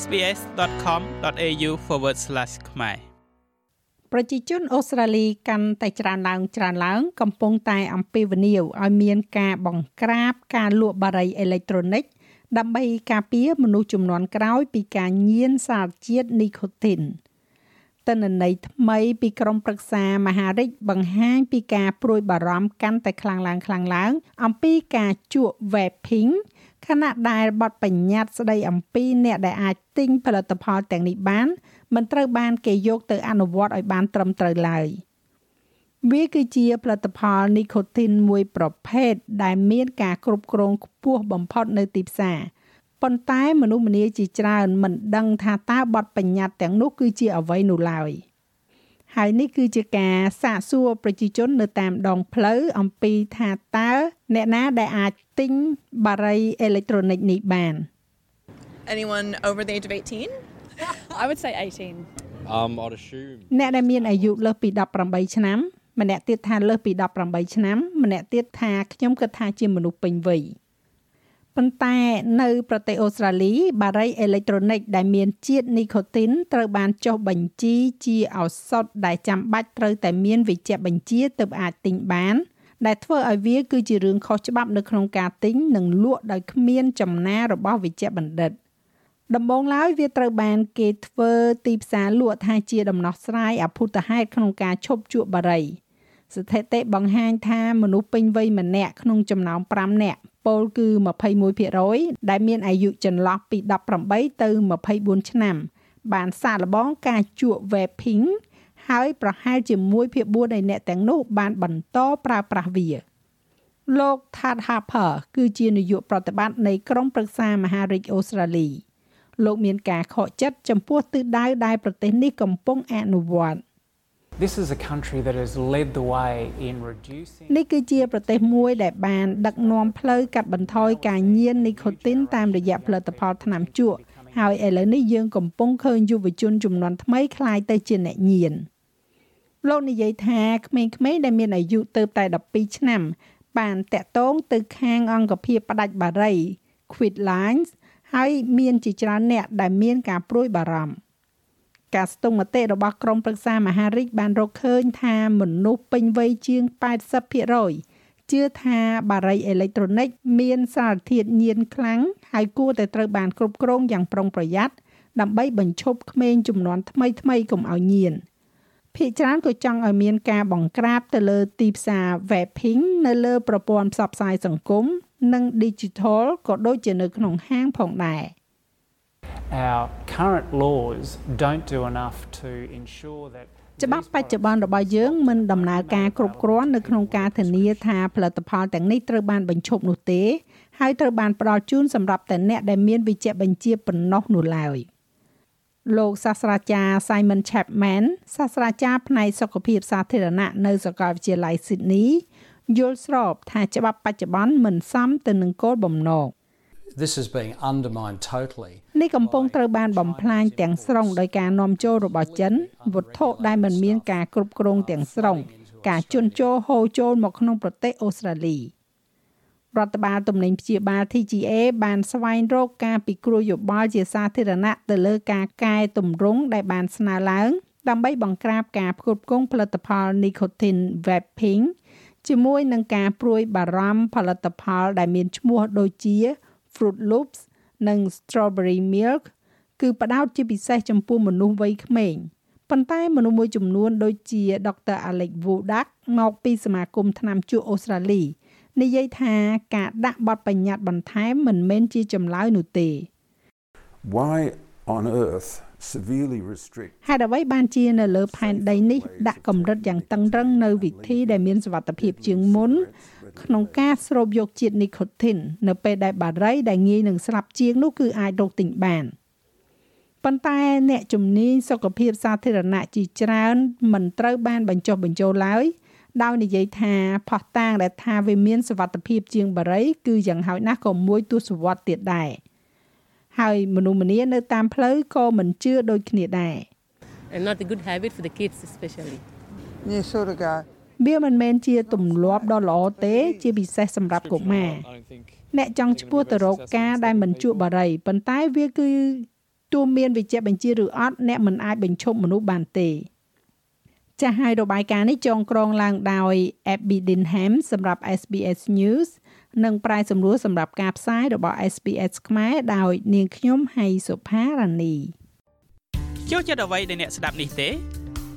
sbs.com.au/ ខ្មែរប្រជាជនអូស្ត្រាលីកាន់តែច្រើនឡើងច្រើនឡើង កំពុងតែអំពាវនាវឲ្យមានការបង្ក្រាបការលក់បារីអេឡិចត្រូនិកដើម្បីការពារមនុស្សចំនួនក្រោយពីការញៀនសារជាតិនីកូទីនតនន័យថ្មីពីក្រមប្រឹក្សាមហារិទ្ធបង្ហាញពីការព្រួយបារម្ភកាន់តែខ្លាំងឡើងខ្លាំងឡើង អំពីការជក់ vaping ខណៈដែលបទបញ្ញត្តិស្ដីអំពីអ្នកដែលអាចទិញផលិតផលទាំងនេះបានមិនត្រូវបានគេយកទៅអនុវត្តឲ្យបានត្រឹមត្រូវឡើយវាគឺជាផលិតផលនីកូទីនមួយប្រភេទដែលមានការគ្រប់គ្រងខ្ពស់បំផុតនៅទីផ្សារប៉ុន្តែមនុស្សម្នាជាច្រើនមិនដឹងថាតើបទបញ្ញត្តិទាំងនោះគឺជាអ្វីនោះឡើយ ហើយនេះគឺជាការសាកសួរប្រជាជននៅតាមដងផ្លូវអំពីថាតើអ្នកណាដែលអាចទិញបារីអេឡិចត្រូនិកនេះបាន Anyone over the age of 18? I would say 18. Um, I'd assume អ្នកដែលមានអាយុលើសពី18ឆ្នាំម្នាក់ទៀតថាលើសពី18ឆ្នាំម្នាក់ទៀតថាខ្ញុំគិតថាជាមនុស្សពេញវ័យ ប៉ុន្តែនៅប្រទេសអូស្ត្រាលី បារីអេឡិចត្រូនិកដែលមានជាតិនីកូទីនត្រូវបានចុះបញ្ជីជាឱសថដែលចាំបាច់ត្រូវតែមានវិជ្ជបញ្ជាទើបអាចទិញបាន ដែលធ្វើឲ្យវាគឺជារឿងខុសច្បាប់នៅក្នុងការទិញនិងលក់ដោយគ្មានចំណារបស់វិជ្ជបណ្ឌិតដំបូងឡើយវាត្រូវបានគេធ្វើទីផ្សារលក់ថាជាដំណោះស្រាយអភូតហេតុក្នុងការឈប់ជក់បារីស្ថិតិបង្ហាញថាមនុស្សពេញវ័យម្នាក់ក្នុងចំណោម5នាក់ ពលគឺ21%ដែលមានអាយុចន្លោះពី18ទៅ24ឆ្នាំ បានសាកល្បងការជក់ vaping ហើយប្រហែលជាមួយភាគ4នៃអ្នកទាំងនោះបានបន្តប្រើប្រាស់វាលោក Tad Harper គឺជានាយកប្រតិបត្តិនៃក្រុមប្រឹក្សាមហារាជអូស្ត្រាលីលោកមានការខកចិត្តចំពោះទិសដៅដែលប្រទេសនេះកំពុងអនុវត្ត This is a country that has led the way in reducing នេះគឺជាប្រទេសមួយដែលបានដឹកនាំផ្លូវកាត់បន្ថយការញៀននីកូទីនតាមរយៈផលិតផលថ្នាំជក់ហើយឥឡូវនេះយើងកំពុងឃើញយុវជនចំនួនថ្មីคล้ายទៅជាអ្នកញៀនលោកនិយាយថាក្មេងៗដែលមានអាយុទៅតែ12ឆ្នាំ បានតាក់ទងទៅខាងអង្គភាពផ្ដាច់បារី Quit Lines ហើយមានជាច្រើនអ្នកដែលមានការព្រួយបារម្ភ ការស្ទង់មតិរបស់ក្រុមប្រឹក្សាមហារិទ្ធបានរកឃើញថាមនុស្សពេញវ័យជាង80%ជឿថាបារីអេឡិចត្រូនិកមានសារធាតុញៀនខ្លាំងហើយគួរតែត្រូវបានគ្រប់គ្រងយ៉ាងប្រុងប្រយ័ត្នដើម្បីបញ្ឈប់ក្មេងចំនួនថ្មីថ្មីកុំឲ្យញៀនភាគច្រើនក៏ចង់ឲ្យមានការបង្ក្រាបទៅលើទីផ្សារ vaping នៅលើប្រព័ន្ធផ្សព្វផ្សាយសង្គមនិង digital ក៏ដូចជានៅក្នុងហាងផងដែរ our current laws don't do enough to ensure that ច្បាប់បច្ចុប្បន្នរបស់យើងមិនដំណើរការគ្រប់គ្រាន់នៅក្នុងការធានាថាផលិតផលទាំងនេះត្រូវបានបញ្ឈប់នោះទេ ហើយត្រូវបានផ្ដល់ជូនសម្រាប់តែអ្នកដែលមានវិជ្ជាបញ្ជាប៉ុណ្ណោះនោះឡើយលោកសាស្ត្រាចារ្យ Simon Chapman សាស្ត្រាចារ្យផ្នែកសុខភាពសាធារណៈនៅសាកលវិទ្យាល័យ Sydney យល់ស្របថាច្បាប់បច្ចុប្បន្នមិនសមទៅនឹងគោលបំណង This is being undermined totally នេះកំពុងត្រូវបានបំផ្លាញទាំងស្រុងដោយការនាំចូលរបស់ចិនវត្ថុដែលមិនមានការគ្រប់គ្រងទាំងស្រុងការជន់ជោហូរចូលមកក្នុងប្រទេសអូស្ត្រាលីរដ្ឋបាលទំនិញព្យាបាល TGA បានស្វែងរកការពិគ្រោះយោបល់ជាសាធារណៈទៅលើការកែតម្រង់ដែលបានស្នើឡើង ដើម្បីបង្ក្រាបការផ្គត់ផ្គង់ផលិតផល nicotine vaping ជាមួយនឹងការព្រួយបារម្ភផលិតផលដែលមានឈ្មោះដូចជា Fruit Loops និង Strawberry Milk គឺផ្ដោតជាពិសេសចំពោះមនុស្សវ័យក្មេងប៉ុន្តែមនុស្សមួយចំនួនដូចជា Dr. Alex Wodak មកពីសមាគមថ្នាំជក់អូស្ត្រាលីនិយាយថាការដាក់បទបញ្ញត្តិបន្ថែមមិនមែនជាចម្លើយនោះទេ Why on earth severely restrict ហេតុអ្វីបានជានៅលើផែនដីនេះដាក់កម្រិតយ៉ាងតឹងរឹងនៅវិធីដែលមានសុវត្ថិភាពជាងមុន ក្នុងការស្រូបយកជាតិនីកូទីននៅពេលដែលបារីដែលងាយនឹងស្លាប់ជាងនោះគឺអាចរកទិញបានប៉ុន្តែអ្នកជំនាញសុខភាពសាធារណៈជាច្រើនមិនត្រូវបានបញ្ចុះបញ្ចូលឡើយដោយនិយាយថាផោះតាងដែលថាវាមានសុវត្ថិភាពជាងបារីគឺយ៉ាងហោចណាស់ក៏មួយទសវត្សរ៍ទៀតដែរហើយមនុស្សម្នានៅតាមផ្លូវក៏មិនជឿដូចគ្នាដែរ And not a good habit for the kids especially. នេះសូរកា វាមិនមែនជាទម្លាប់ដ៏ល្អទេ ជាពិសេសសម្រាប់កុមារ I don't think អ្នកចង់ឈ្មោះទៅរកការដែលមិនជក់បារីប៉ុន្តែវាគឺទោះមានវិជ្ជាបញ្ជាឬអត់អ្នកមិនអាចបញ្ឈប់មនុស្សបានទេចាស់ហើយរបាយការណ៍នេះចងក្រងឡើងដោយ Abby Dinham សម្រាប់ SBS News និងប្រាយសម្រួលសម្រាប់ការផ្សាយរបស់ SBS ខ្មែរដោយនាងខ្ញុំហៃសុផារ៉ានីចូលចិត្តអ្វីដែលអ្នកស្ដាប់នេះទេ